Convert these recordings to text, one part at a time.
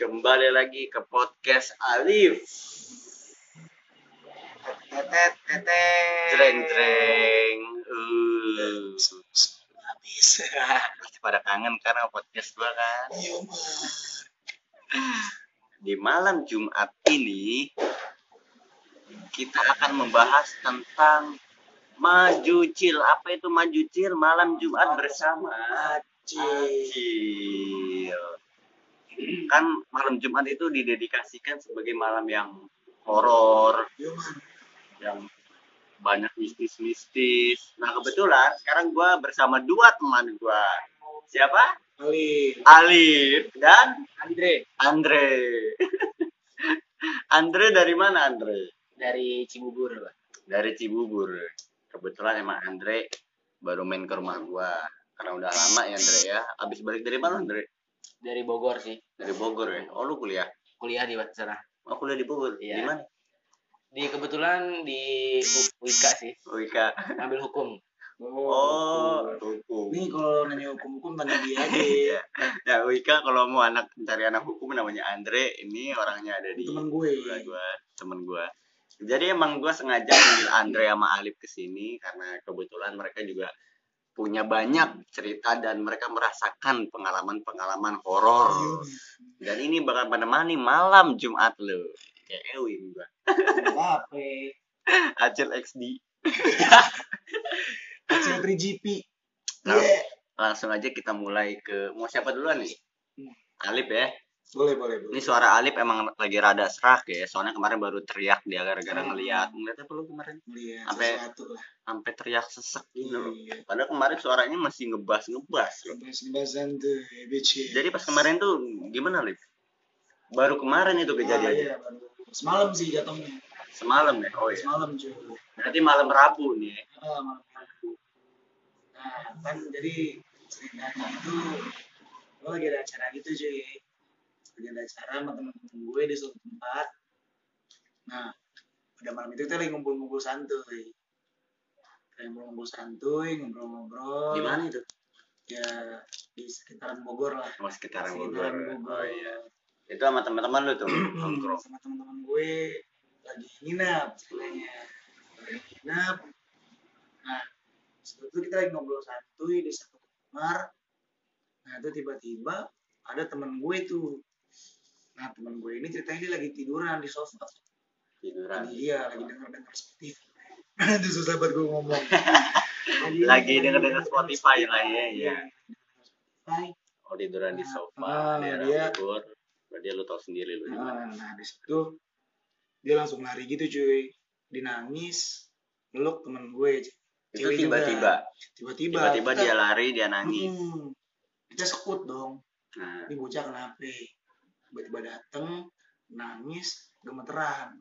Kembali lagi ke podcast Alif. tetet tetet Jreng jreng. Uh. habis Pasti pada kangen karena podcast gua kan. iya Di malam Jumat ini kita akan membahas tentang maju cil. Apa itu maju cil? Malam Jumat bersama. Acil Cil. Kan malam Jumat itu didedikasikan sebagai malam yang horor, yang banyak mistis-mistis. Nah kebetulan sekarang gua bersama dua teman gua. Siapa? Ali Alif dan Andre Andre. Andre dari mana Andre? dari Cibubur Pak. Dari Cibubur. Kebetulan emang Andre baru main ke rumah gua. Karena udah lama ya Andre ya. Abis balik dari mana Andre? Dari Bogor sih Dari Bogor ya. Oh lu kuliah? kuliah di sana Oh kuliah di Bogor. Iya. Di mana? di kebetulan di Wika sih Wika. ambil hukum Oh, hukum. Nih kalau nanya hukum-hukum tanya dia aja. Iya. Ya Wika kalau mau anak cari anak hukum namanya Andre. Ini orangnya ada di Temen gue. gua, gua temen gua. Jadi emang gua sengaja panggil Andre sama Alif ke sini karena kebetulan mereka juga punya banyak cerita dan mereka merasakan pengalaman-pengalaman horor. Dan ini bakal menemani malam Jumat lo. Kayak Ewin gua. Acil XD. Acil 3GP. Nah, Iya. langsung aja kita mulai ke mau siapa duluan nih? Alif ya. Boleh, boleh, Ini boleh. suara Alif emang lagi rada serak ya. Soalnya kemarin baru teriak dia gara-gara ngeliat. Ngeliat apa lu kemarin? Lihat Sampai- sesuatu lah. Sampai teriak sesek gitu loh. Iya. Padahal kemarin suaranya masih ngebas-ngebas loh. Bahas-bahasan tuh, bitch. Jadi pas kemarin tuh gimana Lip? Baru kemarin itu Ah, kejadiannya. iya, baru. Semalam sih jatuhnya. Semalam ya? Oh iya. Semalam cuy. Berarti malam Rabu nih. ya? Ah, malam Rabu. Nah, kan jadi ceritanya itu gue lagi ada acara gitu cuy. Lagi ada acara sama temen-temen gue di suatu tempat. Nah, pada malam itu kita lagi ngumpul-ngumpul santuy. Ngumpul-ngumpul santuy, ngobrol-ngobrol. Di mana itu? Ya, di sekitaran Bogor lah. Oh, sekitaran Bogor. Sekitaran Bogor. Oh iya. Itu sama teman-teman lu tuh nongkrong. sama teman-teman gue lagi nginap ceritanya lagi nginap nah setelah itu kita lagi ngobrol santuy di satu kamar nah itu tiba-tiba ada teman gue tuh nah teman gue ini ceritanya dia lagi tiduran di sofa Tiduran. lagi iya lagi denger denger Spotify itu susah banget gue ngomong Lagi denger-denger Spotify lah ya, iya. Spotify. Oh tiduran di sofa Ah, daerah dia- Bogor. Berarti lu tahu sendiri lu di mana. Nah, nah di situ dia langsung lari gitu cuy. Dia nangis, meluk temen gue. Itu Cewek juga. tiba-tiba. Tiba-tiba. Tiba-tiba dia lari, dia nangis. Hmm, kita sekut dong. Nah, Ini bocah kenapa? Tiba-tiba dateng, nangis, gemeteran.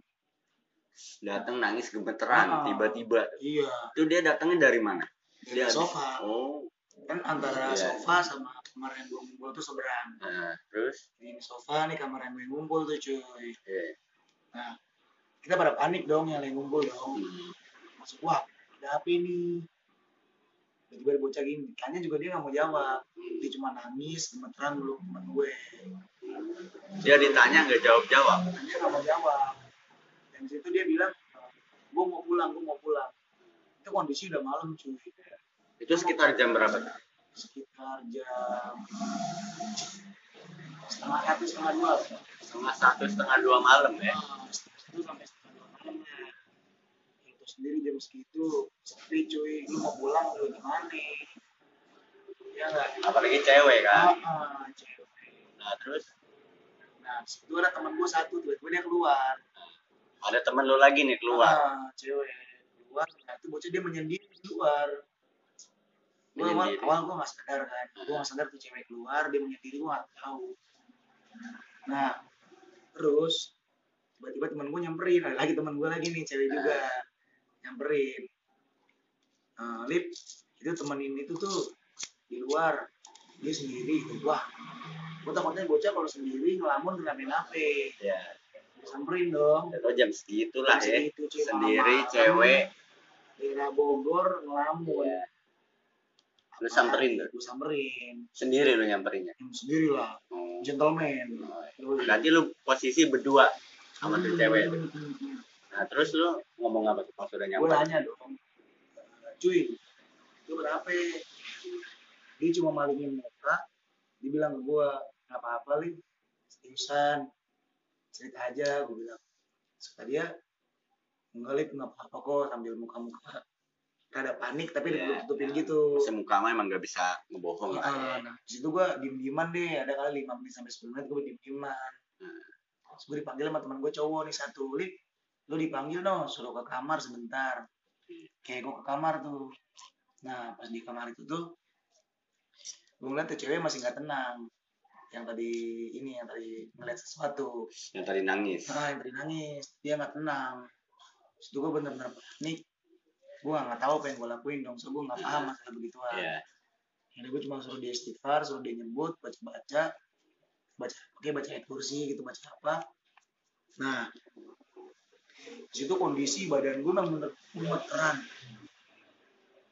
datang nangis gemeteran Ah. tiba-tiba. Iya, Itu dia datangnya dari mana? dari Dia sofa. Oh, Kan antara Iya. sofa sama kamar yang gue ngumpul tuh seberang. nah, terus Ini sofa, nih kamar yang gue ngumpul tuh cuy. eh, Nah, kita pada panik dong yang lagi ngumpul dong. hmm, masuk wah ada apa ini tiba-tiba dia bocah gini tanya juga dia nggak mau jawab dia cuma nangis gemeteran dulu temen gue dia ditanya nggak jawab-jawab. tanya nggak mau jawab dan situ dia bilang gue mau pulang gue mau pulang itu kondisi udah malam cuy Itu sekitar jam berapa? sekitar jam setengah satu setengah dua Setengah satu, setengah dua malam ya. Setengah satu sampai setengah dua malam lah itu sendiri jam segitu sepi cuy lu mau pulang lu gimana ya nggak Apalagi cewek kan. Ah, ah, cewek. Nah, terus Nah, situ ada teman gue satu, tiba-tiba dia keluar. ada temen lu lagi nih keluar. Ah, cewek keluar. Nah, itu bocah dia menyendiri di luar. Gue awal, awal gue gak sadar kan. Gue gak sadar tuh cewek keluar, dia menyendiri, gue gak tahu. Nah, terus tiba-tiba temen gue nyamperin. Ada lagi temen gue lagi nih, cewek juga. Nyamperin. Nah, Lip, itu temen ini tuh tuh di luar. Dia sendiri. Wah, gue takutnya bocah kalau sendiri ngelamun kenapa-napa. Ya, samperin dong itu jam ya. Segitu, cuy, Sendiri malam-malam. cewek. daerah Bogor ngelamun Ya. Lu samperin tuh? gue samperin Sendiri lu nyamperin ya? yang sendiri lah Oh. gentleman Berarti lu posisi berdua sama tuh cewek. tuh. Hmm. Nah, terus lu ngomong apa tuh? Pas udah gue nyampe? nanya dong. Cuy lu berapa dia cuma malingin muka dia bilang ke gue nggak apa-apa li seriusan. Cerita aja gue bilang. Suka dia enggak nggak apa-apa kok sambil muka-muka. Rada panik tapi Iya, ditutupin iya. gitu. Semuka mah emang gak bisa ngebohong lah. Ah, nah, di situ gue diem dieman deh. Ada kali 5 menit sampai 10 menit gue diem dieman Hmm. terus gue dipanggil sama teman gue cowok nih satu lip lu dipanggil dong suruh ke kamar sebentar. Kayak gue ke kamar tuh. Nah pas di kamar itu tuh gue ngeliat tuh cewek masih nggak tenang. Yang tadi ini yang tadi ngeliat sesuatu. Yang tadi nangis. nah yang tadi nangis. Dia nggak tenang. Terus itu gue bener-bener panik gue nggak tahu apa yang gue lakuin dong so gue nggak paham masalah begituan. Iya. jadi gue cuma suruh dia istighfar suruh dia nyebut baca baca baca oke baca ayat kursi gitu baca apa. Nah di situ kondisi badan gue memang bener gemeteran.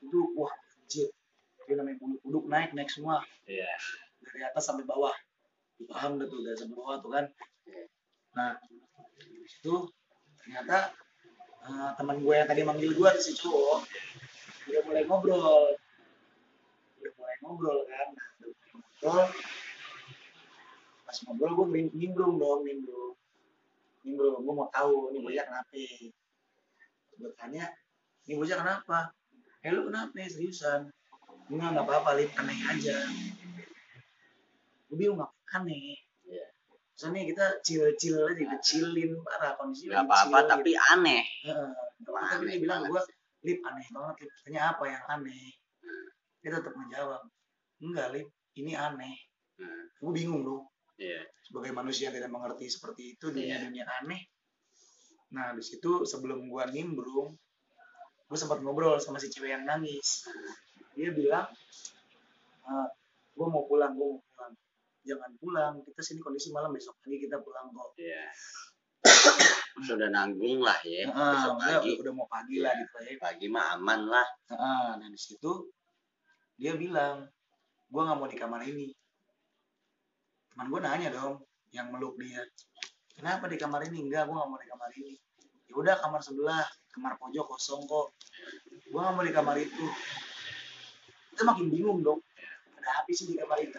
Itu wah anjir. Dia namanya uduk naik naik semua. Iya. dari atas sampai bawah. Paham dah tuh dari sampai bawah tuh kan? Nah di situ ternyata eh, teman gue yang tadi manggil gue si cowok udah mulai ngobrol. Udah mulai ngobrol kan. Udah mulai ngobrol. Pas ngobrol gue nim- nimbrung dong nimbrung nimbrung gue mau tahu ini bocah kenapa gue tanya ini bocah kenapa eh lu kenapa seriusan enggak nggak apa-apa lip aneh aja gue bingung apa aneh Iya. soalnya kita chill-chill aja kita chillin parah kondisi Gak lagi apa-apa tapi gitu. aneh. Wah, tapi dia bilang gue lip aneh banget lip tanya apa yang aneh dia tetap menjawab enggak lip ini aneh Hmm. gue bingung Iya. Sebagai manusia yang tidak mengerti seperti itu Iya. dunia dunia aneh nah di situ sebelum gue nimbrung gue sempat ngobrol sama si cewek yang nangis dia bilang gue mau pulang gue mau pulang jangan pulang kita sini kondisi malam besok pagi kita pulang kok Iya. Sudah nanggung lah ya. Heeh, Besok pagi. udah, udah mau pagi lah Iya. gitu ya Pagi mah aman lah. Heeh, nah di situ dia bilang gue nggak mau di kamar ini teman gue nanya dong yang meluk dia kenapa di kamar ini? Enggak gue nggak mau di kamar ini. Ya udah kamar sebelah kamar pojok kosong kok. Gue nggak mau di kamar itu. Kita makin bingung dong ada api sih di kamar itu?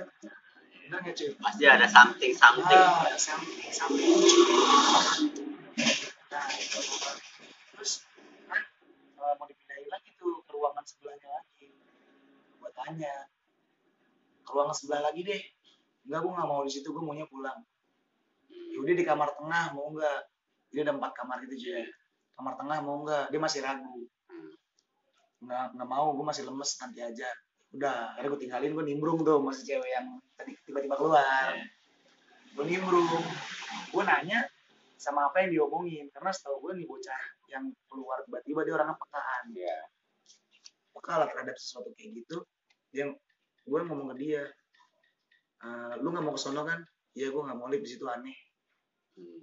Benar nggak cuy? Pasti ada something something. Ah, samping samping nah terus kan mau dipindahin lagi tuh ke ruangan sebelahnya lagi. Gua tanya ke ruangan sebelah lagi deh enggak gua nggak mau di situ gua maunya pulang. Yaudah di kamar tengah mau enggak dia ada empat kamar gitu juga kamar tengah mau enggak dia masih ragu. Nggak nggak mau gue masih lemes nanti aja. Udah akhirnya gue tinggalin gue nimbrung tuh masih cewek yang tadi tiba-tiba keluar. Gue nimbrung. Gue nanya sama apa yang diomongin karena setahu gue nih bocah yang keluar tiba-tiba dia orangnya pekaan Iya. peka lah terhadap sesuatu kayak gitu. Dia gue ngomong ke dia "Eh, lu nggak mau ke sono kan iya gue nggak mau live di situ aneh Hmm.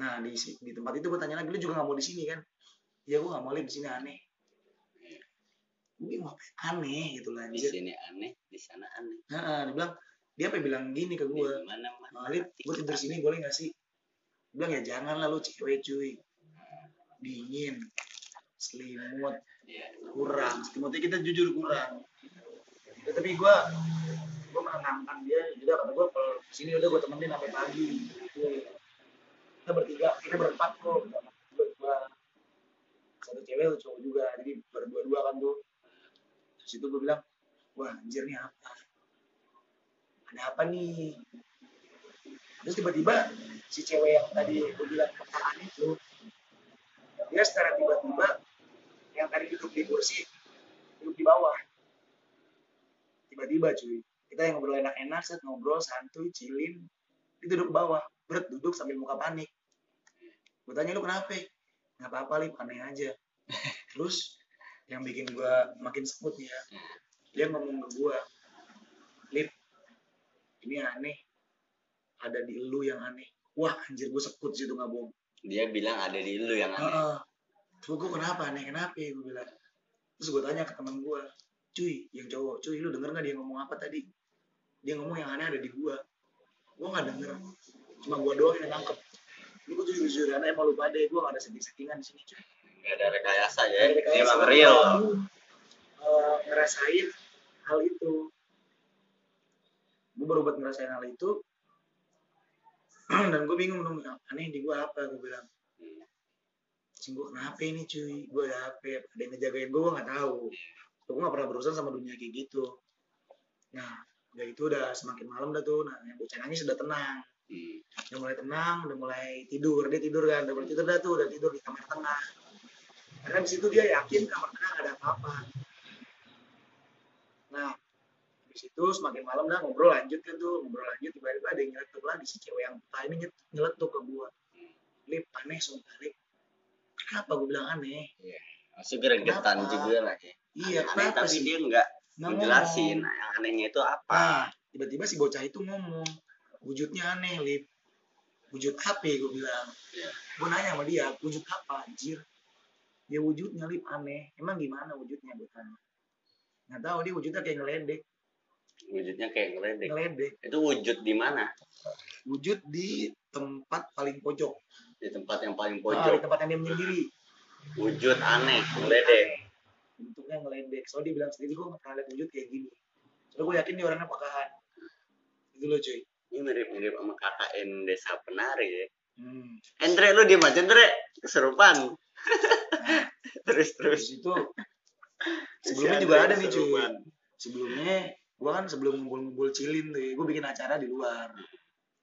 nah di di tempat itu gue tanya lagi lu juga nggak mau di sini kan iya gue nggak mau live di sini aneh gue yang aneh gitu lah Di sini aneh, di sana aneh. Nah, dia bilang dia apa bilang gini ke gue. Alif, gue tidur sini boleh gak sih? Dia bilang ya jangan lah lu cewek cuy. Dingin, selimut, Iya. kurang. Selimutnya kita jujur kurang. Ya, tapi gue gue menenangkan dia. Juga kata gue kalau sini udah gue temenin sampai pagi. Gitu. Kita bertiga, kita berempat kok. Berdua. Satu cewek, satu cowok juga. Jadi berdua-dua kan tuh. Terus itu gue bilang, wah anjir nih apa? Ada apa nih? terus tiba-tiba si cewek yang tadi gue bilang kepalaan itu dia secara tiba-tiba yang tadi duduk di kursi duduk di bawah tiba-tiba cuy kita yang ngobrol enak-enak set ngobrol santuy chillin. Dia duduk bawah berat duduk sambil muka panik. Gue tanya lu kenapa nggak apa-apa lip aneh aja. Terus yang bikin gue makin sebut ya dia ngomong ke gue lip ini aneh. Ada di lu yang aneh. Wah anjir gue sekut situ nggak bohong Dia bilang ada di lu yang aneh. Heeh. Terus gue kenapa aneh? Kenapa? Gue bilang. Terus gue tanya ke teman gue cuy yang cowok cuy lu denger nggak dia ngomong apa tadi dia ngomong yang aneh ada di gua. Gua nggak denger. Cuma gua doang yang nangkep. Ini gua jujur jujur aneh emang lu pada gua nggak ada setting settingan di sini cuy. Nggak ada rekayasa ya. Dari kayak emang real. Eh, ngerasain hal itu. Gue baru buat ngerasain hal itu. Dan gue bingung dong aneh di gue apa? Gue bilang Hmm. Cing gue kenapa ini cuy. Gue ada apa ada yang ngejagain gue gue nggak tahu. Gue nggak pernah berurusan sama dunia kayak gitu. Nah udah itu udah semakin malam dah tuh. Nah yang bocah nangis udah tenang. Hmm. udah mulai tenang udah mulai tidur. Dia tidur kan udah mulai tidur dah tuh. Udah tidur di kamar tengah. Karena di situ dia yakin kamar tengah nggak ada apa-apa. Nah di situ semakin malam dah ngobrol lanjut kan tuh. Ngobrol lanjut tiba-tiba ada yang nyeletuk lagi si cewek yang buta ini nyeletuk ke gua. Lip aneh sumpah lip. Kenapa gue bilang aneh? Masih gregetan Kenapa? juga lah ya iya aneh tapi sih? dia nggak Ngomong. nah, yang anehnya itu apa Nah, tiba-tiba si bocah itu ngomong, wujudnya aneh, Lip. Wujud apa ya, gue bilang. Iya. Gue nanya sama dia, wujud apa, anjir? Ya wujudnya, Lip, aneh. Emang gimana wujudnya, gue tanya. Nggak tahu, dia wujudnya kayak ngeledek. wujudnya kayak ngeledek Ngeledek. itu wujud di mana Wujud di tempat paling pojok. di tempat yang paling Ah, di pojok tempat yang dia menyendiri. wujud aneh ngeledek Bentuknya ngeledek. Soalnya dia bilang sendiri, gue pernah lihat wujud kayak gini. Soalnya gue yakin dia orangnya pakahan. Itu loh, cuy. ini mirip-mirip sama KKN desa penari ya Hmm. Andre lu diem aja Andre keserupan Nah, terus itu sebelumnya Si juga ada nih cuy sebelumnya gua kan sebelum ngumpul-ngumpul cilin tuh gue bikin acara di luar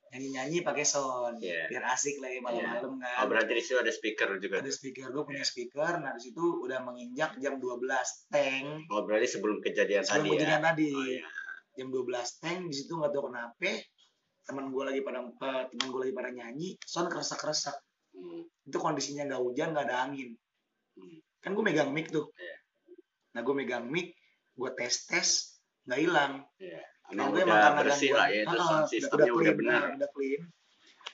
nyanyi-nyanyi pakai sound Iya. biar asik lah ya malam-malam oh kan berarti di situ ada speaker juga ada speaker gue punya speaker nah di situ udah menginjak jam 12 tank oh berarti sebelum kejadian sebelum tadi ya kejadian tadi oh, iya. jam 12 tank di situ nggak tahu kenapa teman gue lagi pada eh, teman gue lagi pada nyanyi sound keresak-keresak Hmm. itu kondisinya nggak hujan nggak ada angin Hmm. kan gue megang mic tuh Iya. nah gue megang mic gue tes tes nggak hilang Iya. Nah, Emang gue udah bersih gangguan- lah ya itu Ah, sound udah- sistemnya udah, clean, benar. ah, udah clean.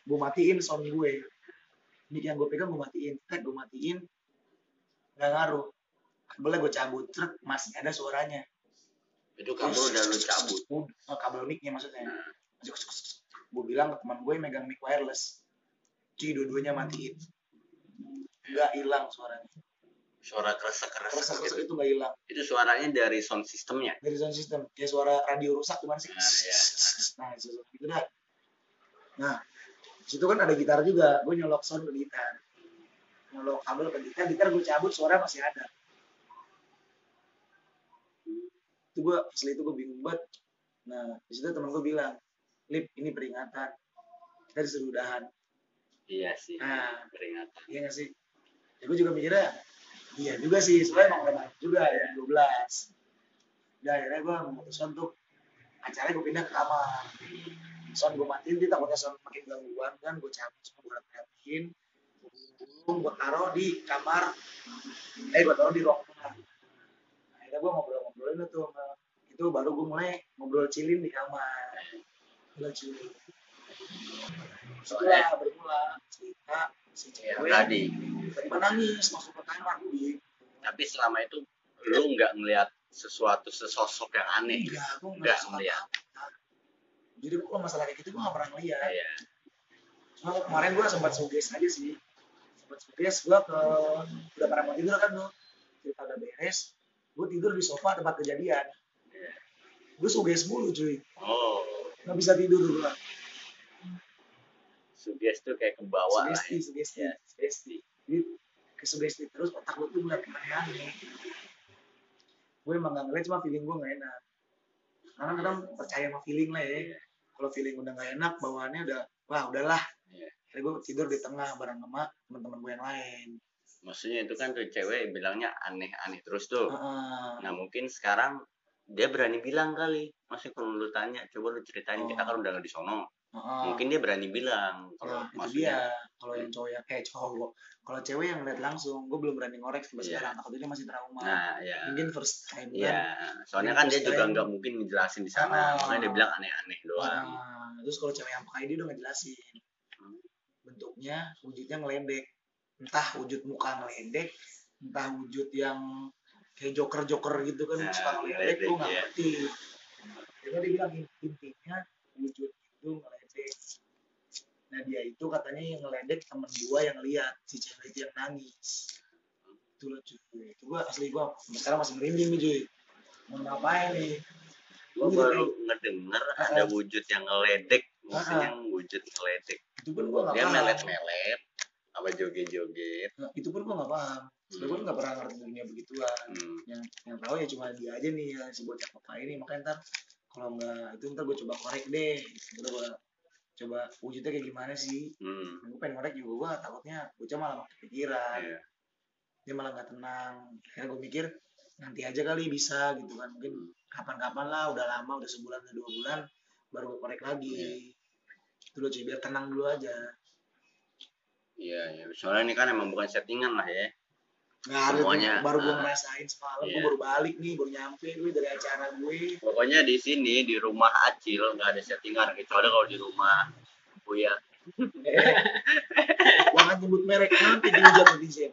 Gue matiin sound gue. Mic yang gue pegang gue matiin. Tek gue matiin. Nggak ngaruh. Kabelnya gue cabut. Truk masih ada suaranya. Itu kabel udah lu cabut. Oh, kabel mic-nya maksudnya. Nah, gue bilang ke teman gue megang mic wireless. Cuy dua-duanya matiin. Nggak hilang suaranya suara keresek keresek keresek gitu. itu nggak hilang. Itu suaranya dari sound sistemnya dari sound system. Kayak suara radio rusak gimana sih? Nah, iya. nah itu gitu dah nah situ kan ada gitar juga. Gue nyolok sound ke gitar. Nyolok kabel ke gitar. Gitar gue cabut suara masih ada. Itu gue asli itu gue bingung banget. Nah di situ teman gue bilang lip ini peringatan. Kita disuruh udahan. Iya sih. Nah. Peringatan. Iya gak sih? Ya gue juga mikirnya iya juga sih soalnya emang udah malam juga ya 12 udah akhirnya gue memutuskan tuh acaranya gue pindah ke kamar. Sound gue matiin dia takutnya sound makin gangguan kan gue cabut semua gue rapiin gue taruh di kamar eh gue taruh di ruang tengah. Akhirnya gue ngobrol-ngobrolin sama itu baru gue mulai ngobrol cilin di kamar. Ngobrol cilin setelah bermula cerita si cewek tadi tiba nangis masuk ke kamar. Gue tapi selama itu lu nggak ngelihat sesuatu sesosok yang aneh? Enggak gue Nggak nggak apa-apa. jadi kalau masalah kayak gitu gue gak pernah ngeliat. Iya. cuma kemarin gue sempat suges aja sih. Sempat suges gue ke udah pada mau tidur kan tuh. Cerita udah beres gue tidur di sofa tempat kejadian. Iya. gue suges mulu cuy. Oh. Nggak bisa tidur gue suges tuh kayak ke bawah lah sugesti ya. sugesti Iya. sugesti jadi ke sugesti terus otak gue tuh ngeliat aneh-aneh gue emang gak ngeliat cuma feeling gue gak enak karena kadang percaya sama feeling lah ya kalau feeling udah gak enak bawaannya udah wah udahlah Iya. Akhirnya gue tidur di tengah bareng sama teman-teman gue yang lain maksudnya itu kan tuh cewek bilangnya aneh-aneh terus tuh Heeh. nah mungkin sekarang dia berani bilang kali masih kalau lu tanya coba lu ceritain Oh. kita kan udah nggak di sono Heeh. mungkin dia berani bilang kalau Nah, itu maksudnya dia. Kalau yang cowok yang kayak cowok. Kalau cewek yang ngeliat langsung gue belum berani ngorek sampai Iya. sekarang. Takutnya dia masih trauma. Nah ya mungkin first time kan. Iya, soalnya kan dia juga nggak mungkin ngejelasin di sana, Ah. makanya dia bilang aneh-aneh doang. Nah, terus kalau cewek yang pakai dia udah ngejelasin. Bentuknya wujudnya ngeledek. Entah wujud muka ngeledek entah wujud yang kayak joker-joker gitu kan Nah, suka ngeledek ngeledek, gue nggak iya. ngerti. Jadi dia bilang intinya wujud itu ngeledek nah dia itu katanya yang ngeledek temen gua yang lihat si cewek itu yang nangis. Itu loh cuy. Itu gua asli gua sampai sekarang masih merinding nih cuy. Mau ngapain nih? Wujud baru ngedenger Ah, ada wujud yang ngeledek. Maksudnya Ah, wujud ngeledek. itu pun gua nggak Dia paham. melet-melet. Apa joget-joget. Nah, itu pun gua nggak paham. Soalnya gua nggak pernah ngerti dunia begituan. Hmm. yang yang tahu ya cuma dia aja nih ya si bocah papa ini. Makanya ntar kalau nggak itu ntar gue coba korek deh. Ntar gue coba wujudnya kayak gimana sih? Hmm. gue pengen korek juga. Gue takutnya bocah malah makin pikiran Iya. dia malah nggak tenang. Akhirnya gue mikir nanti aja kali bisa gitu kan. Mungkin kapan-kapan lah udah lama udah sebulan atau dua bulan baru gue korek lagi. Itu loh cuy biar tenang dulu aja. Iya, iya. Soalnya ini kan emang bukan settingan lah ya. Nggak ada tuh, Semuanya. baru gue Ah. ngerasain semalam gue Iya. baru balik nih baru nyampe gue dari acara gue Pokoknya di sini di rumah Acil nggak ada settingan kecuali kalau di rumah Buya. Eh, jangan nyebut merek nanti dihujat netizen.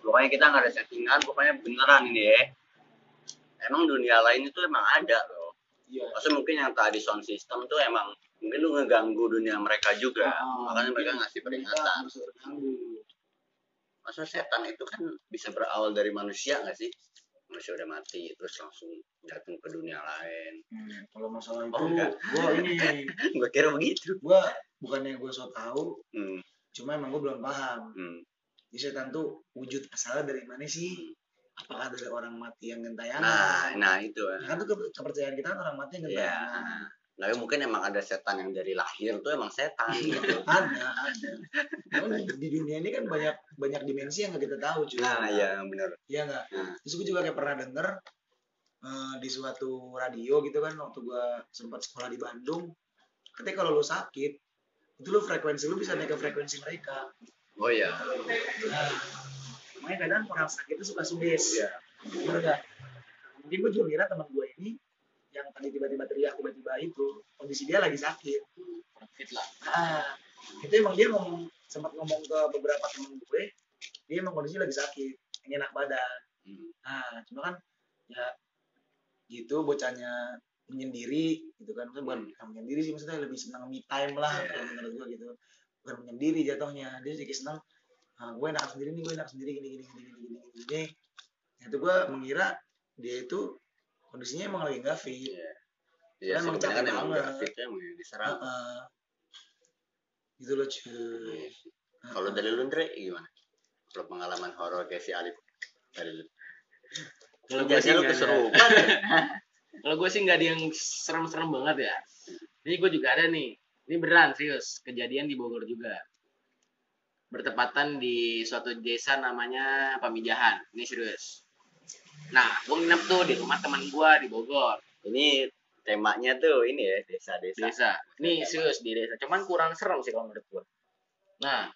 Pokoknya kita nggak ada settingan, pokoknya beneran ini ya. Emang dunia lain itu emang ada loh. Iya. Maksudnya mungkin yang tadi sound system tuh emang mungkin lu ngeganggu dunia mereka juga. Ah, Makanya mereka ngasih mereka peringatan. harus Maksudnya setan itu kan bisa berawal dari manusia nggak sih? Manusia udah mati, terus langsung datang ke dunia lain. Hmm, kalau masalah itu, Oh, enggak. gue ini, Gue kira begitu. gue bukannya gue so tahu, Hmm, cuma emang gue belum paham. hmm. Jadi setan tuh wujud asalnya dari mana sih? Apakah dari orang mati yang Nah, gentayangan? nah itu. Ya kan tuh ke- kepercayaan kita orang mati yang Iya. gentayangan. Tapi mungkin emang ada setan yang dari lahir tuh emang setan gitu. Ada, ada. Namun di, dunia ini kan banyak banyak dimensi yang nggak kita tahu cuy. Nah, iya bener. Iya nggak? Nah. Terus gue juga kayak pernah denger eh, di suatu radio gitu kan waktu gue sempat sekolah di Bandung. Ketika kalau lu sakit, itu lu frekuensi lu bisa naik ke frekuensi mereka. Oh iya. Nah, makanya kadang orang sakit itu suka sudes. Iya. Bener nggak? Mungkin gue juga ngira teman gue yang tadi tiba-tiba teriak tiba-tiba itu kondisi dia lagi sakit. fit lah Nah, itu emang dia ngomong sempat ngomong ke beberapa temen gue, dia emang kondisi lagi sakit, ini enak badan. Hmm. Nah, cuma kan ya gitu bocahnya menyendiri gitu kan maksudnya bukan bukan menyendiri sih maksudnya lebih senang me time lah Iya. kalau menurut gue gitu bukan menyendiri jatuhnya dia sedikit senang ah, gue enak sendiri nih gue enak sendiri gini gini gini gini gini gini, gini. Nah, itu gue mengira dia itu kondisinya emang lagi nggak fit Iya. Iya, Emang sih, kebanyakan capek emang banget. emang yang diserang. Heeh. gitu loh cuy sih. Kalau dari lu Ndre gimana? Kalau pengalaman horor kayak si Alif dari lu. kalau gue sih Biasanya lu nggak ada. kesurupan. kalau gue sih nggak ada yang serem-serem banget ya ini gue juga ada nih ini beneran serius kejadian di Bogor juga bertepatan di suatu desa namanya Pamijahan ini serius nah gue nginep tuh di rumah teman gue di Bogor. Ini temanya tuh ini ya, desa-desa. desa. Ini serius di desa. Cuman kurang serem sih kalau menurut gue nah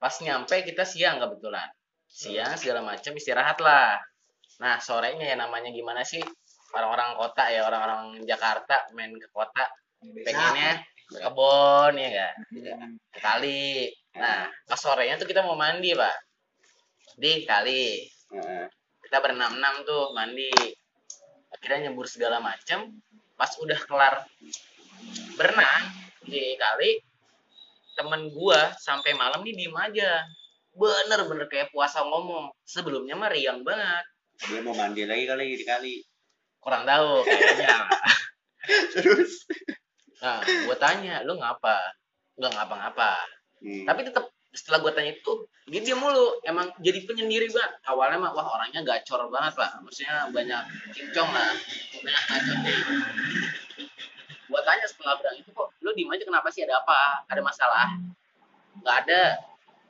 pas nyampe kita siang kebetulan. Siang segala macam istirahat lah. Nah sorenya ya namanya gimana sih? Orang-orang kota ya orang-orang Jakarta main ke kota. Pengennya ke kebon ya kan? Ke kali. Nah pas sorenya tuh kita mau mandi pak. Di kali. Kita berenam enam tuh mandi. Akhirnya nyebur segala macem. Pas udah kelar berenang di kali temen gua sampai malam nih diem aja. Bener-bener kayak puasa ngomong. Sebelumnya mah riang banget. Dia mau mandi lagi kali di kali. kurang tahu kayaknya. Terus. nah gua tanya lu ngapa? Nggak ngapa-ngapa. Hmm. tapi tetap setelah gue tanya itu dia diam mulu. Emang jadi penyendiri banget awalnya mah wah orangnya gacor banget lah maksudnya banyak cincong lah. Banyak gacor. Deh gue tanya setelah bilang itu kok lu diem aja kenapa sih? Ada apa? Ada masalah? Nggak ada.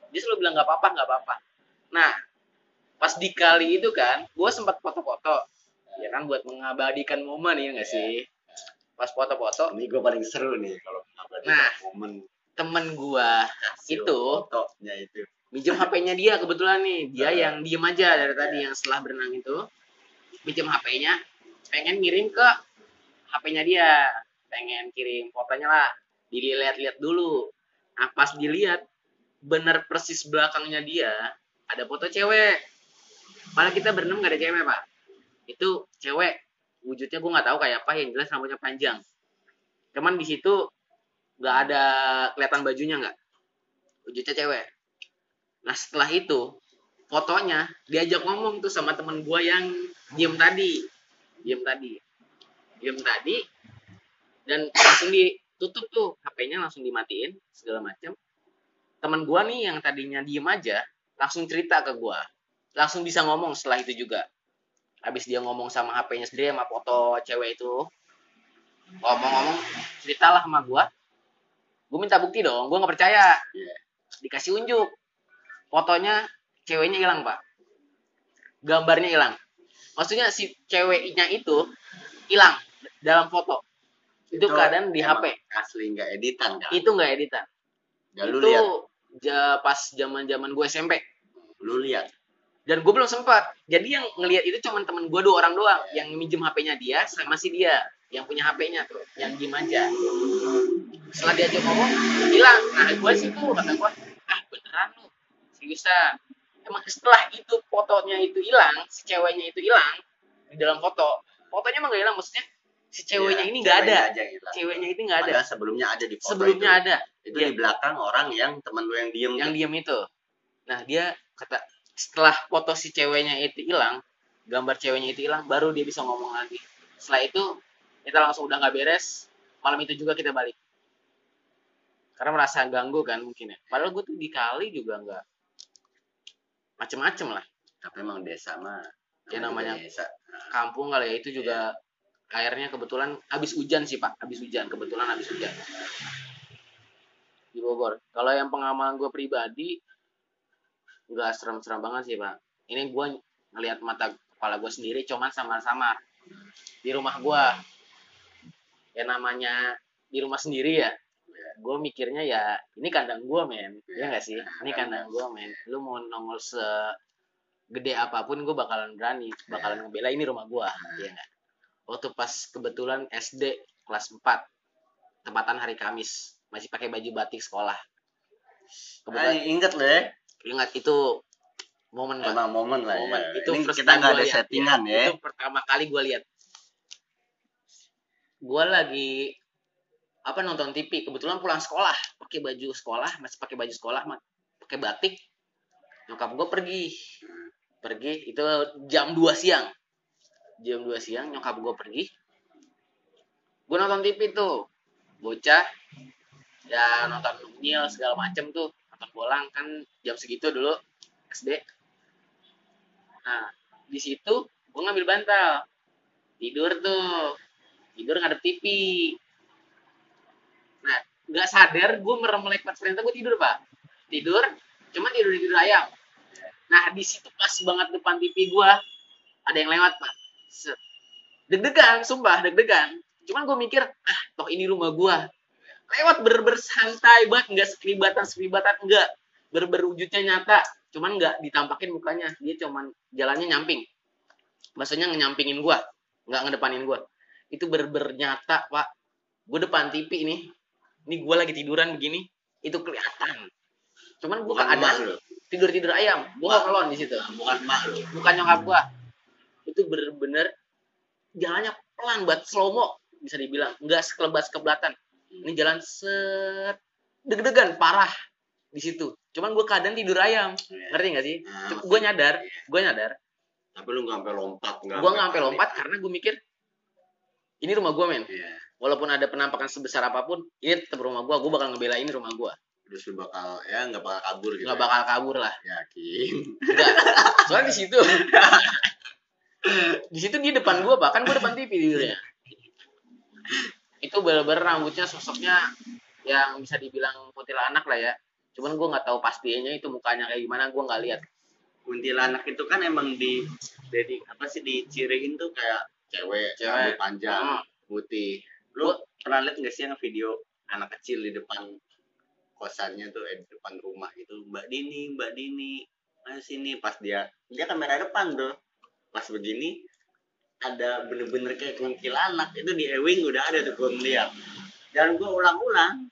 Dia selalu bilang nggak apa-apa nggak apa-apa. Nah pas di kali itu kan gue sempat foto-foto. Ya kan buat mengabadikan momen ya nggak sih? Pas foto-foto. Ini gue paling seru nih kalau abadi Nah. momen temen gua. Hasil Itu. fotonya itu. minjem HP-nya dia kebetulan nih. Dia yang diem aja dari tadi yang setelah berenang itu. Minjem HP-nya pengen ngirim ke HP-nya dia. Pengen kirim fotonya lah. Dilihat-lihat dulu. Nah pas dilihat bener persis belakangnya dia ada foto cewek. Malah kita berenam gak ada cewek pak. Itu cewek. Wujudnya gue nggak tahu kayak apa yang jelas rambutnya panjang. Cuman di situ nggak ada kelihatan bajunya nggak? Wujudnya cewek nah setelah itu fotonya diajak ngomong tuh sama temen gue yang diem tadi. Diem tadi. Diem tadi dan langsung ditutup tuh HP-nya langsung dimatiin segala macam teman gue nih yang tadinya diem aja langsung cerita ke gue langsung bisa ngomong setelah itu juga. Habis dia ngomong sama HP-nya sendiri sama foto cewek itu ngomong-ngomong ceritalah sama gue gue minta bukti dong gue nggak percaya. Iya. dikasih unjuk. Fotonya ceweknya hilang pak. Gambarnya hilang. Maksudnya si ceweknya itu hilang dalam foto. Itu, keadaan di HP asli nggak editan kan itu nggak editan. Ya, lu itu lihat ja- pas zaman zaman gue SMP lu lihat. Dan gue belum sempat. Jadi yang ngelihat itu cuma temen gue dua orang doang yang minjem HP-nya dia sama si dia yang punya HP-nya yang diem aja setelah diajak ngomong hilang nah gue sih tuh kata gue ah beneran lu seriusan emang setelah itu fotonya itu hilang si ceweknya itu hilang di dalam foto fotonya emang gak hilang maksudnya si ceweknya Iya, ini nggak ada ceweknya aja hilang. ceweknya itu nggak ada Padahal sebelumnya ada di foto sebelumnya itu. ada itu Iya. di belakang orang yang temen lu yang diem yang tuh. diem itu nah dia kata setelah foto si ceweknya itu hilang gambar ceweknya itu hilang baru dia bisa ngomong lagi setelah itu kita langsung udah nggak beres malam itu juga kita balik. Karena merasa ganggu kan mungkin ya. Padahal gue tuh di kali juga nggak macem-macem lah. Tapi emang desa mah Ya, namanya- desa. kampung kali ya itu juga airnya kebetulan habis hujan sih pak. Habis hujan kebetulan habis hujan. Di Bogor. Kalau yang pengalaman gue pribadi nggak serem-serem banget sih pak. Ini gue ngelihat mata kepala gue sendiri cuman samar-samar. Di rumah gue ya namanya di rumah sendiri ya. Gue mikirnya ya ini kandang gue men. Ya nggak sih? Ini kandang gue men. Lu mau nongol se gede apa pun gue bakalan berani. Bakalan ngebela ini rumah gue ya nggak? Waktu pas kebetulan SD kelas 4 tempatan hari Kamis. Masih pakai baju batik sekolah. Kebetulan Ah, inget lo ya ingat itu momen emang momen lah Momen. ya Itu ini kita nggak ada lihat, settingan ya, itu pertama kali gue lihat gue lagi apa nonton TV kebetulan pulang sekolah. Pakai baju sekolah masih pakai baju sekolah pakai batik. Nyokap gue pergi. Pergi itu jam 2 siang. Jam 2 siang nyokap gue pergi. Gue nonton TV tuh. Bocah ya nonton Nil segala macem tuh. Nonton bolang kan jam segitu dulu SD nah di situ gue ngambil bantal. Tidur tuh tidur ngadep TV nah nggak sadar gue merem melek pas ternyata gue tidur pak. Tidur cuman tidur di tidur ayam. Nah di situ pas banget depan TV gue ada yang lewat pak. Deg-degan sumpah deg-degan. Cuman gue mikir ah toh ini rumah gue lewat ber santai banget nggak sekelibatan sekelibatan enggak ber wujudnya nyata cuman nggak ditampakin mukanya. Dia cuman jalannya nyamping. Maksudnya nyampingin gua nggak ngedepanin gua itu ber nyata pak. Gue depan TV ini ini gua lagi tiduran begini itu kelihatan. Cuman bukan emak keadaan lo tidur tidur ayam. Gua nggak kelon di situ. Bukan emak lo bukan nyokap gua. Itu bener-bener jalannya pelan buat slow mo bisa dibilang. Nggak sekelebat sekeblatan. Ini jalan set deg-degan parah di situ. Cuman gue keadaan tidur ayam. Ngerti gak sih? Nah, gue nyadar gue nyadar. Tapi lu nggak sampai lompat nggak gue nggak sampai lompat karena gue mikir ini rumah gue men. Iya. walaupun ada penampakan sebesar apa pun ini tetap rumah gue gue bakal ngebela ini rumah gue terus lu bakal ya nggak bakal kabur gitu nggak ya. bakal kabur lah. Yakin. Enggak soalnya di situ. Di situ di depan gue bahkan gue depan TV tidurnya itu bener-bener rambutnya sosoknya yang bisa dibilang kuntilanak lah ya. Cuman gue nggak tahu pastinya itu mukanya kayak gimana gue nggak lihat. Kuntilanak itu kan emang di jadi apa sih diciriin tuh kayak cewek, Cewek. rambut panjang Hmm. putih. Lu pernah lihat nggak sih yang video anak kecil di depan kosannya tuh eh, di depan rumah gitu? Mbak Dini mbak Dini ayo sini. Pas dia dia kamera depan tuh. Pas begini ada bener-bener kayak kuntilanak itu di Ewing udah ada tuh gue ngeliat. Dan gue ulang-ulang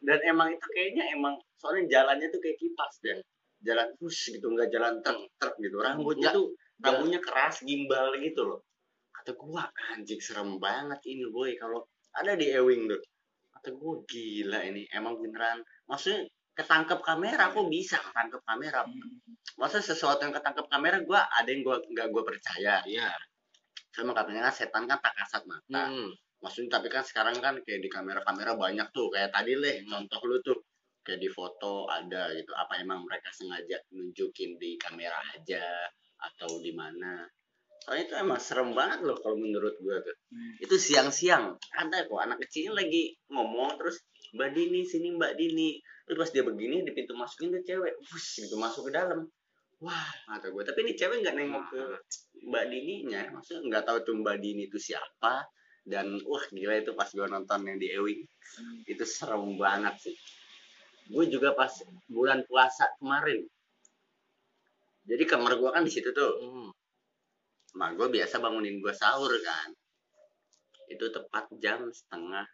dan emang itu kayaknya emang soalnya jalannya tuh kayak kipas dan jalan push gitu nggak jalan truk truk gitu. Rambutnya tuh tabunya keras gimbal gitu loh kata gua anjing serem banget ini boy. Kalau ada di Ewing tuh. Kata gua gila ini emang beneran. Maksudnya ketangkep kamera kok bisa ketangkep kamera? Masa sesuatu yang ketangkep kamera gua ada yang gua nggak gua percaya. Iya. sama katanya kan setan kan tak kasat mata. Hmm. maksudnya tapi kan sekarang kan kayak di kamera-kamera banyak tuh. Kayak tadi leh contoh lu tuh. Kayak di foto ada gitu. Apa emang mereka sengaja nunjukin di kamera aja? Atau di mana soalnya itu emang serem banget loh kalau menurut gua tuh. Itu siang-siang ada kok anak kecil lagi ngomong terus mbak Dini sini mbak Dini. Terus pas dia begini di pintu masukin tuh cewek Wush, gitu masuk ke dalam. Wah kata gue tapi ini cewek nggak nengok ke mbak Dininya maksudnya nggak tahu tuh mbak Dini itu siapa. Dan wah gila itu pas gue nonton yang di Ewing. Itu serem banget sih. Gue juga pas bulan puasa kemarin. Jadi kamar gue kan di situ tuh. Hmm. Mak gue biasa bangunin gue sahur kan. Itu tepat jam setengah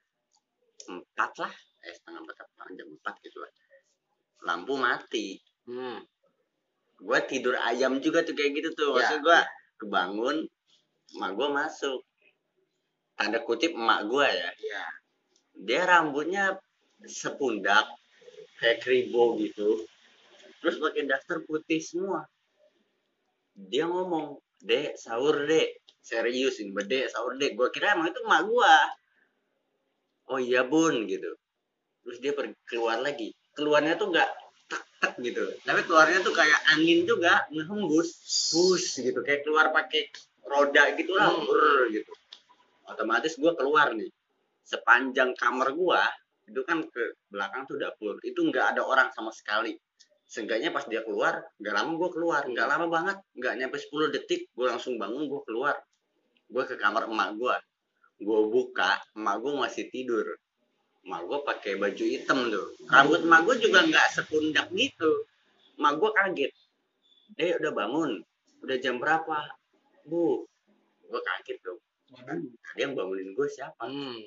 empat lah. Eh setengah empat apa jam empat gitu lah. Lampu mati. Hmm. gue tidur ayam juga tuh kayak gitu tuh. Ya. maksud gue kebangun emak gue masuk. Tanda kutip emak gue ya. Iya. dia rambutnya sepundak kayak kribo gitu. Terus pakai daster putih semua. Dia ngomong dek sahur dek. Serius ini dek sahur dek. Gue kira emang itu emak gue oh iya bun gitu. Terus dia pergi keluar lagi. Keluarnya tuh nggak tek tek gitu. Tapi keluarnya tuh kayak angin juga ngehembus. Bus gitu. Kayak keluar pakai roda gitu lah Hmm. gitu. Otomatis gue keluar nih. Sepanjang kamar gua itu kan ke belakang tuh dapur. Itu nggak ada orang sama sekali seenggaknya pas dia keluar nggak lama gua keluar. Nggak lama banget nggak nyampe 10 detik gua langsung bangun gua keluar. Gua ke kamar emak gua. Gua buka emak gua masih tidur. Emak gua pakai baju hitam tuh. Rambut emak gua juga nggak sepundak gitu. Emak gua kaget. Eh udah bangun. Udah jam berapa? Bu gua kaget tuh tadi yang bangunin gue siapa? Hmm.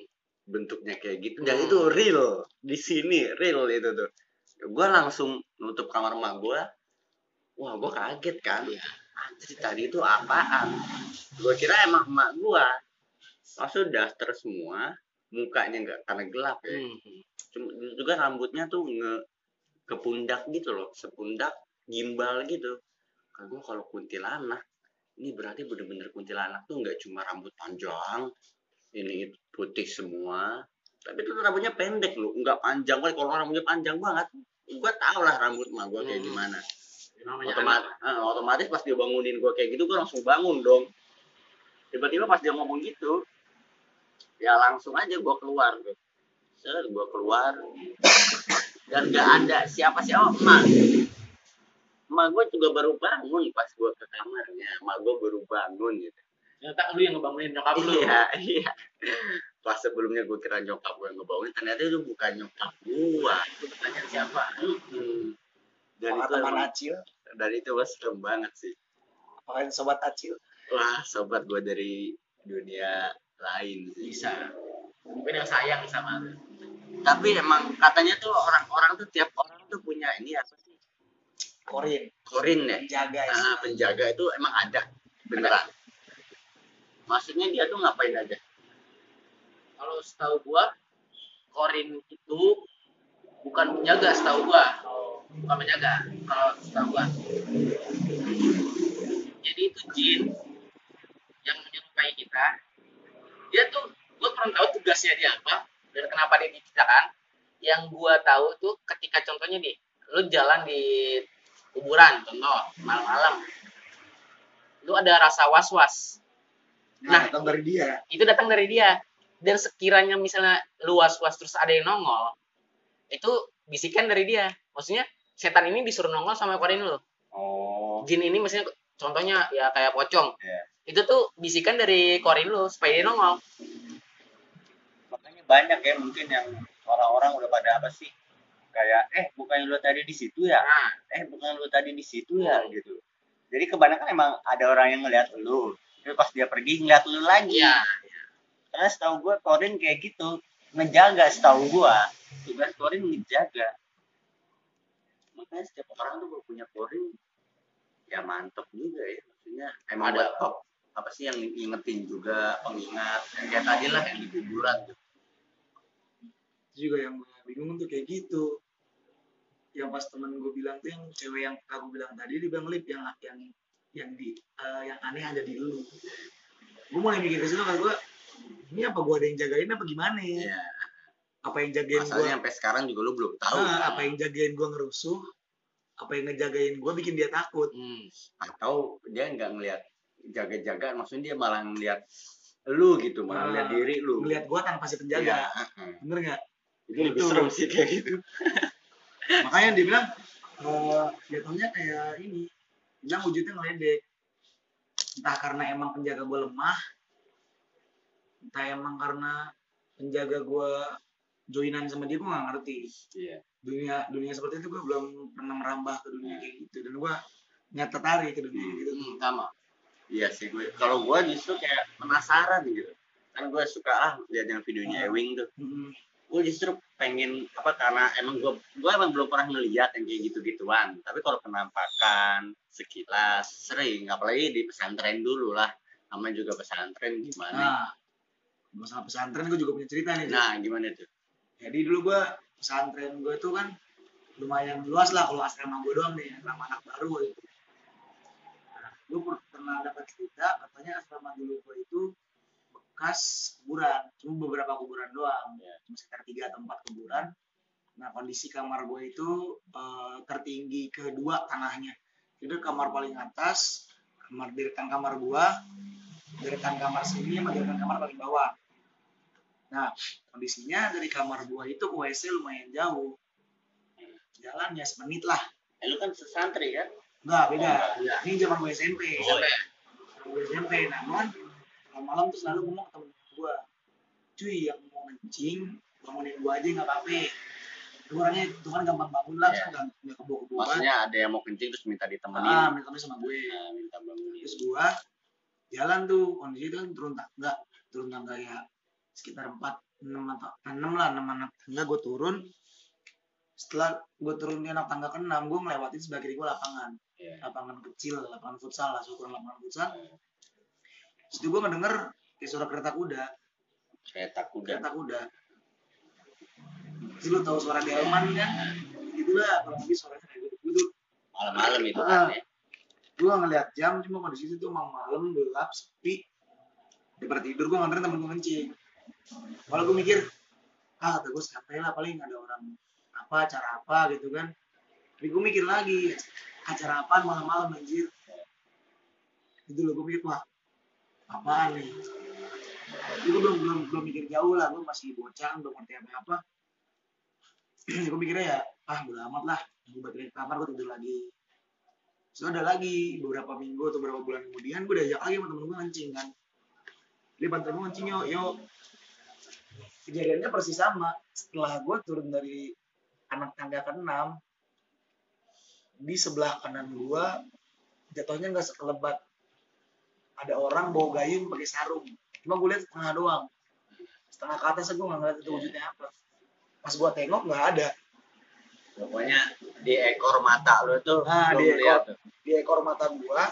bentuknya kayak gitu. Dan Hmm. itu real. Di sini real itu tuh gue langsung nutup kamar emak gue wah gue kaget kan? Anjir tadi itu apaan? Gue kira emang emak gue maksud daster semua. Mukanya nggak karena gelap ya. Hmm. cuma juga rambutnya tuh nge ke pundak gitu loh. Sepundak gimbal gitu. Kan gue kalau kuntilanak ini berarti bener-bener kuntilanak tuh nggak cuma rambut panjang ini putih semua tapi itu rambutnya pendek loh. Nggak panjang banget. Kalau rambutnya panjang banget gue tau lah rambut mah gue kayak Hmm. gimana. Namanya otomatis, otomatis pas dia bangunin gue kayak gitu gue langsung bangun dong. Tiba-tiba pas dia ngomong gitu ya langsung aja gue keluar. Tuh set gue keluar. Dan gak ada siapa siapa emak. Emak gue juga baru bangun pas gue ke kamarnya. Emak gue baru bangun gitu Ternyata lu yang ngebangunin nyokap lu. iya iya pas sebelumnya gue kira nyokap gue yang ngebangunin ternyata itu bukan nyokap gue Itu pertanyaan siapa? Hmm. dan itu teman emang- Acil? dan itu wah serem banget sih Apakah sobat Acil? wah sobat gue dari dunia lain sih. Bisa. Mungkin yang sayang sama lu. tapi emang katanya tuh orang-orang tuh tiap orang tuh punya ini apa sih Korin, korin ya penjaga nah, penjaga itu emang ada beneran maksudnya dia tuh ngapain aja Kalau setahu gua, Korin itu bukan penjaga setahu gua. Bukan penjaga kalau setahu gua. Jadi itu jin yang menyerupai kita. Dia tuh gua kurang tahu tugasnya dia apa dan kenapa dia diciptakan. Yang gua tahu tuh ketika contohnya nih, lu jalan di kuburan contoh malam-malam. Lu ada rasa was-was. Nah, datang dari dia. itu datang dari dia. Dan sekiranya misalnya luas was terus ada yang nongol itu bisikan dari dia. Maksudnya setan ini disuruh nongol sama korin lu oh. Jin ini maksudnya contohnya ya kayak pocong. Iya. itu tuh bisikan dari korin lu supaya dia nongol. Makanya banyak ya mungkin yang orang-orang udah pada apa sih? Kayak eh bukan lu tadi di situ ya? Nah. Eh bukan lu tadi di situ ya? Gitu. Jadi kebanyakan emang ada orang yang ngeliat lu tapi pas dia pergi ngeliat lu lagi. Iya. Karena setahu gue Korin kayak gitu. Ngejaga setahu gue tugas Korin ngejaga. Makanya setiap orang tuh kalau punya Korin ya mantep juga ya. Maksudnya emang Ada. buat top apa sih yang ngingetin juga pengingat? Yang kayak tadi lah yang di kuburan tuh. Itu juga yang gue bingung tuh kayak gitu. Yang pas temen gue bilang tuh yang cewek yang aku bilang tadi dia bilang lip yang yang yang di eh, yang aneh ada di lu gue mulai mikir ke situ kan gue ini apa gue ada yang jagain apa gimana ya Iya. apa yang jagain gue masalahnya sampai sekarang juga lu belum tahu Ah, apa yang jagain gue ngerusuh apa yang ngejagain gue bikin dia takut Hmm. atau dia nggak ngelihat jaga-jaga maksudnya dia malah ngelihat lu gitu malah Ah, ngelihat diri lu ngeliat gue tanpa si Iya, penjaga heeh. bener nggak itu lebih Itu. serem sih kayak gitu makanya dia bilang eh jatuhnya kayak ini bilang wujudnya ngeledek. Entah karena emang penjaga gue lemah entah emang karena penjaga gue joinan sama dia gue nggak ngerti. Iya. Dunia dunia seperti itu gue belum pernah merambah ke dunia kayak gitu. Dan gue nggak tertarik ke dunia gitu. Hmm, sama. iya sih gue kalau gue justru kayak penasaran gitu. Kan gue suka ah lihat yang videonya Ah. Ewing tuh. Mm-mm. Gue justru pengen apa karena emang gue gue emang belum pernah ngeliat yang kayak gitu gituan tapi kalau penampakan sekilas sering. Apalagi di pesantren dulu lah. Namanya juga pesantren gimana nah masalah pesantren gue juga punya cerita nih nah gimana tuh? Jadi dulu gue pesantren gue tuh kan lumayan luas lah kalau asrama gue doang nih asrama anak baru gitu. Nah, gue per- pernah dapat cerita katanya asrama dulu gue itu bekas kuburan. Cuma beberapa kuburan doang. Ya. cuma sekitar tiga atau empat kuburan. Nah kondisi kamar gue itu eh, tertinggi kedua tanahnya jadi kamar paling atas kamar deretan kamar gue deretan kamar sini sama deretan kamar paling bawah. Nah kondisinya dari kamar gua itu ke WC lumayan jauh. Jalannya semenit lah. Eh, lu kan sesantri kan? Enggak beda. Oh, enggak. ini zaman gue SMP Oh, gue SMP nah malam-malam tuh selalu ngomong ke temen gua cuy yang mau ngencing bangunin gua aja nggak apa-apa. Gua orangnya itu kan gampang bangun lah Iya. kan nggak nggak kebo-kebo kan maksudnya ada yang mau kencing terus minta ditemenin. Ah minta temen sama gue. Nah, minta bangunin. Terus gua jalan tuh kondisi itu kan turun tangga turun tangga ya sekitar empat enam atau enam lah enam anak tangga gue turun. Setelah gue turun di anak tangga ke enam gue ngelewatin sebelah kiri gue lapangan. Iya. lapangan kecil lapangan futsal lah syukur lapangan futsal Terus gue ngedenger kayak suara kereta kuda. Kereta kuda. Kereta kuda. Terus lu tahu suara delman kan? Itulah kurang lebih suaranya kayak gitu gitu malam-malam itu Ah. kan ya. Gue ngeliat jam cuma kondisi itu tuh malam gelap sepi. Daripada tidur gue nganterin temen gue kencing malah gue mikir ah kata gue santai lah paling ada orang apa acara apa gitu kan. Tapi gue mikir lagi acara apaan malam-malam anjir? Itu loh gue mikir wah apaan nih gue belum belum belum mikir jauh lah gue masih bocah belum ngerti apa apa gue mikirnya ya ah udah amat lah gue balik ke kamar gue tidur lagi Terus ada lagi beberapa minggu atau beberapa bulan kemudian gue diajak lagi sama temen gue ngencing kan. Dia bantuin gue ngencing yuk, yuk. Kejadiannya persis sama. Setelah gue turun dari anak tangga ke enam, di sebelah kanan gue jatuhnya nggak sekelebat. Ada orang bawa gayung pakai sarung. Cuma gue lihat setengah doang. Setengah ke atas gue nggak ngeliat itu wujudnya apa. Pas gue tengok nggak ada. pokoknya di ekor mata lu tuh Nah, lu di lihat tuh di ekor mata gua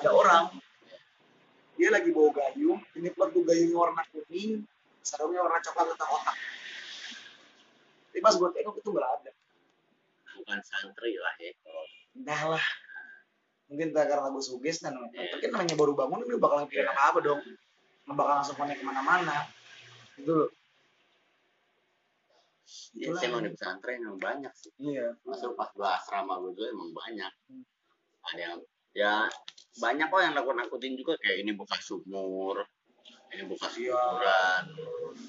ada orang dia lagi bawa gayung ini tuh gayungnya warna kuning sarungnya warna coklat atau otak tapi pas gua tengok itu nggak ada bukan santri lah ya entahlah mungkin karena gue suges dan Iya. mungkin namanya baru bangun dia bakal mikirin apa apa dong. Nggak bakal langsung connect ke mana-mana. Itu loh. Ya Itulah. sih emang di pesantren emang banyak sih. Iya. Masuk pas gua asrama gue juga emang banyak. Hmm. ada yang ya banyak kok yang nakut nakutin juga. Kayak ini buka sumur ini buka Iya. kuburan.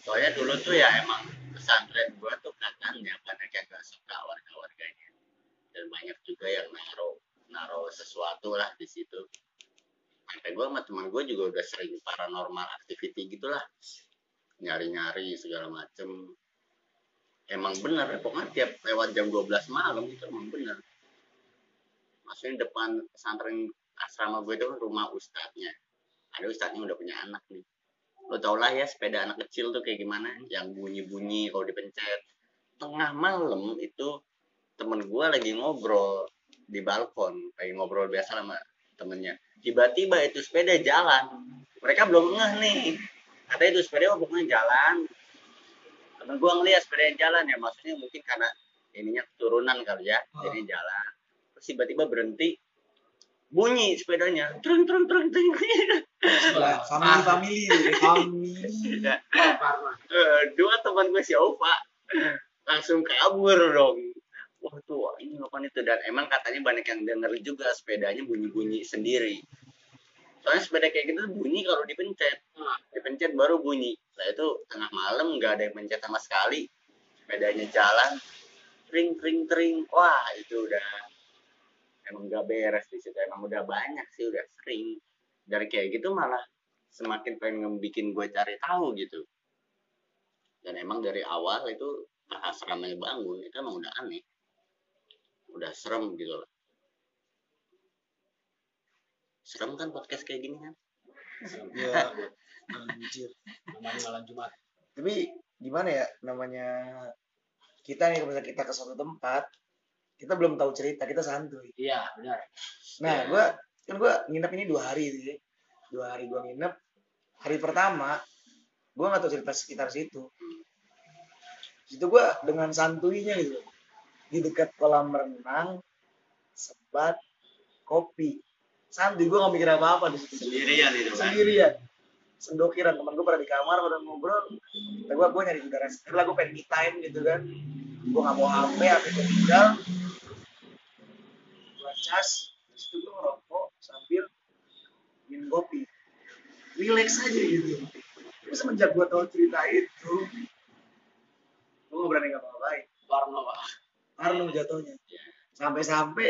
Soalnya dulu tuh ya emang pesantren gua tuh katanya banyak yang gak suka warga warganya dan banyak juga yang naruh naruh sesuatu lah di situ. Sampai gua sama teman gue juga udah sering paranormal activity gitulah. Nyari nyari segala macem. Emang bener pokoknya tiap lewat jam 12 malam itu emang bener. Maksudnya depan pesantren asrama gue itu rumah ustadznya. Ada ustadznya udah punya anak nih. Lo tau lah ya sepeda anak kecil tuh kayak gimana? Yang bunyi-bunyi kalau dipencet. Tengah malam itu temen gue lagi ngobrol di balkon lagi ngobrol biasa sama temennya. Tiba-tiba itu sepeda jalan. Mereka belum ngeh nih. Katanya itu sepeda oh, pokoknya jalan. Temen gua ngeliat sepeda jalan ya maksudnya mungkin karena ininya turunan kali ya Oh. jadi jalan. Terus tiba-tiba berhenti bunyi sepedanya trung trung trung Lah, family family family. Dua teman gue si Ova langsung kabur dong wah tuh ini ngapain itu dan emang katanya banyak yang denger juga sepedanya bunyi-bunyi sendiri. Soalnya sepeda kayak gitu bunyi kalau dipencet. Nah. dipencet baru bunyi. Nah itu tengah malam nggak ada yang pencet sama sekali. Sepedanya jalan ring ring ring wah itu udah emang nggak beres di situ. Emang udah banyak sih udah sering. Dari kayak gitu malah semakin pengen ngebikin gue cari tahu gitu. Dan emang dari awal itu pas asramanya bangun itu emang udah aneh udah serem gitu loh serem kan podcast kayak gini kan? Ya anjir. Namanya malam Jumat. tapi gimana ya namanya kita nih kalau misalnya kita ke suatu tempat kita belum tahu cerita kita santuy. Iya, benar. nah Ya. gua kan gua nginep ini dua hari sih. Dua hari gua nginep. Hari pertama gua nggak tahu cerita sekitar situ. Itu gua dengan santuinya gitu di dekat kolam renang sebat kopi. Santuy gua nggak mikir apa apa di situ. Sendirian itu kan sendirian. Sendokiran. Teman gue pada di kamar pada ngobrol. Kata gue gue nyari udara segar lah gue pengen me time gitu kan. Gue nggak mau hp hp gue tinggal. Gue cas terus itu gue ngerokok sambil minum kopi. Relax aja gitu. Tapi semenjak gue tahu cerita itu gue gak berani ngapa-ngapain. Parno, Pak. Parno jatuhnya. Sampai-sampai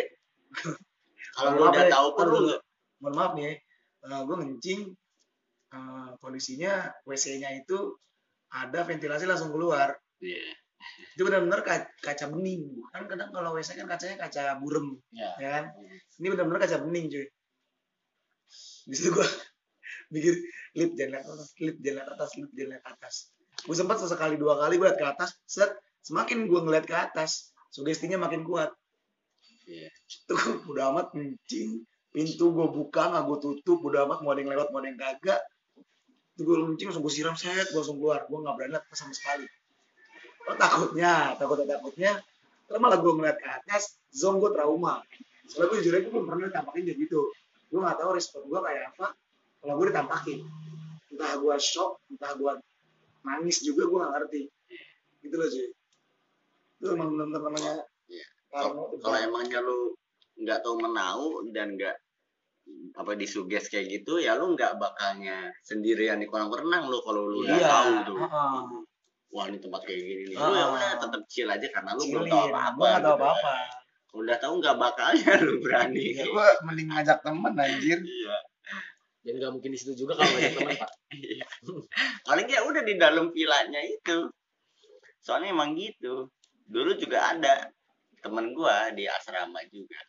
kalau lu udah tahu pun lu mohon maaf nih ya, gue ngencing eh, kondisinya WC-nya itu ada ventilasi langsung keluar. Iya. itu benar-benar ka- kaca bening. Kan kadang kalau WC kan kacanya kaca burem Ya. ya kan? Ini benar-benar kaca bening cuy. Di situ gue mikir lip jangan lihat atas lip jangan lihat atas lip jangan lihat atas. Gue sempat sesekali dua kali gue lihat ke atas set semakin gue ngeliat ke atas sugestinya makin kuat. Iya. tuh udah amat kencing pintu gue buka nggak gue tutup udah amat mau ada yang lewat mau ada yang kagak. Tuh gue kencing langsung gue siram set gue langsung keluar. Gue nggak berani lihat sama sekali. Oh, takutnya takutnya takutnya. Terus malah gue ngeliat ke atas zong gue trauma. Soalnya gue jujur aja gue belum pernah ditampakin kayak gitu. Gue nggak tahu respon gue kayak apa. Kalau gue ditampakin entah gue shock entah gue nangis juga gue nggak ngerti. Gitu loh cuy itu emang benar-benar namanya Iya. kalau emangnya lu nggak tahu menau dan nggak apa disuges kayak gitu ya lu nggak bakalnya sendirian di kolam renang lu kalau lu udah Iya, tahu tuh heeh. wah ini tempat kayak gini nih lu ya Ah. udah tetap chill aja karena lu belum tahu apa apa Gua nggak tahu apa-apa. kalau udah tahu nggak bakalnya lu berani Ya gua mending ngajak temen anjir. iya Dan nggak mungkin di situ juga kalau banyak teman, Pak. paling ya udah di dalam vilanya itu soalnya emang gitu dulu juga ada temen gua di asrama juga.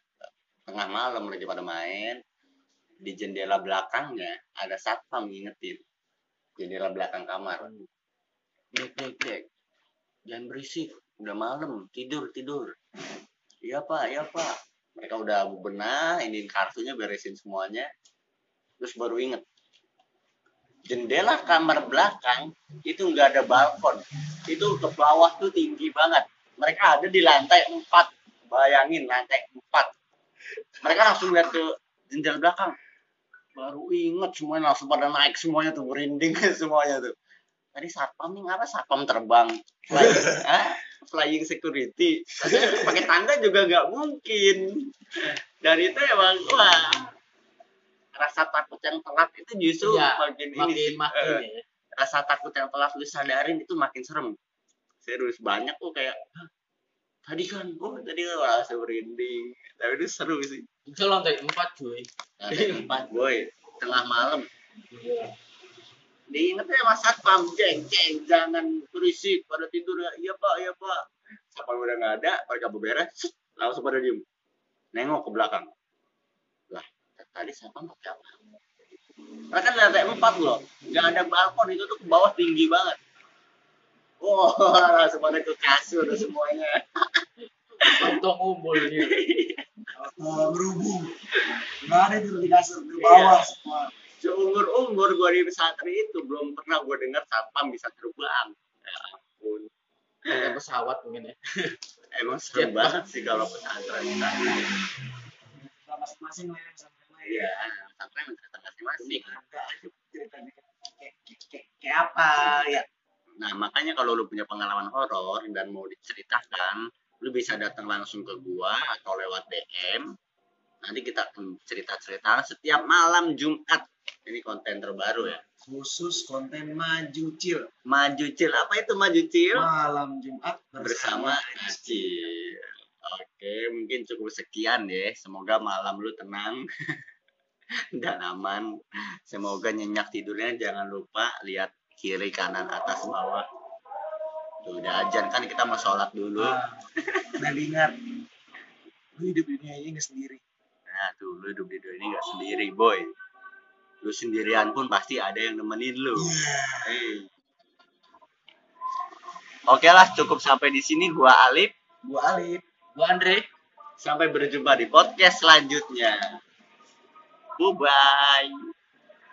Tengah malam lagi pada main di jendela belakangnya ada satpam ngingetin. Jendela belakang kamar. Dek dek dek jangan berisik udah malam tidur tidur. Iya pak iya pak. Mereka udah bebenah ini kartunya beresin semuanya. Terus baru inget jendela kamar belakang itu nggak ada balkon. Itu ke bawah tuh tinggi banget mereka ada di lantai 4 bayangin lantai 4 mereka langsung lihat ke jendela belakang. Baru inget semuanya langsung pada naik semuanya tuh merinding semuanya tuh. Tadi satpam nih ngapa satpam terbang? Flying, ah, flying security. Pakai tanda juga nggak mungkin. Dan itu emang wah. Rasa takut yang telat itu justru Iya, makin, ini Makin sih. makin Eh, ya. rasa takut yang telah lu sadarin itu makin serem serius banyak kok kayak "Hah, tadi kan oh tadi kan wah saya merinding. Tapi itu seru sih. Itu lantai 4, cuy. lantai empat boy. Tengah malam. Diingetnya mas satpam? Jeng jeng jangan berisik pada tidur ya. Iya pak iya pak. Satpam udah nggak ada mereka beberes langsung pada diem. Nengok ke belakang. Lah tadi satpam pakai apa? Mereka di lantai empat loh. Nggak ada balkon itu tuh ke bawah tinggi banget wah langsung pada ke kasur semuanya. Untung ngumpul gitu. eh, ngerubung nggak ada itu di kasur di bawah Iya. semua. Seumur umur gue di pesantren itu belum pernah gue dengar satpam bisa terbang. Ya ampun. Kayak pesawat mungkin ya. emang seru Jet banget sih kalau pesantren masing-masing lah ya ya iya pesantren masing-masing. Kayak apa ya nah makanya kalau lu punya pengalaman horor dan mau diceritakan lu bisa datang langsung ke gua atau lewat DM nanti kita akan cerita-cerita setiap malam Jumat. Ini konten terbaru ya. Khusus konten maju cil. Maju cil. Apa itu maju cil? Malam Jumat bersama Acil. Oke, mungkin cukup sekian ya. Semoga malam lu tenang dan aman. Semoga nyenyak tidurnya. Jangan lupa lihat kiri kanan atas bawah. Tuh udah ajan kan kita mau sholat dulu. Nah, dan ingat lu hidup di dunia ini nggak sendiri Nah tuh lu hidup di dunia ini gak sendiri boy. Lu sendirian pun pasti ada yang nemenin lu. Hey. Oke lah, cukup sampai di sini. Gua Alif. gua Alif Gua Andre. Sampai berjumpa di podcast selanjutnya. Bye bye.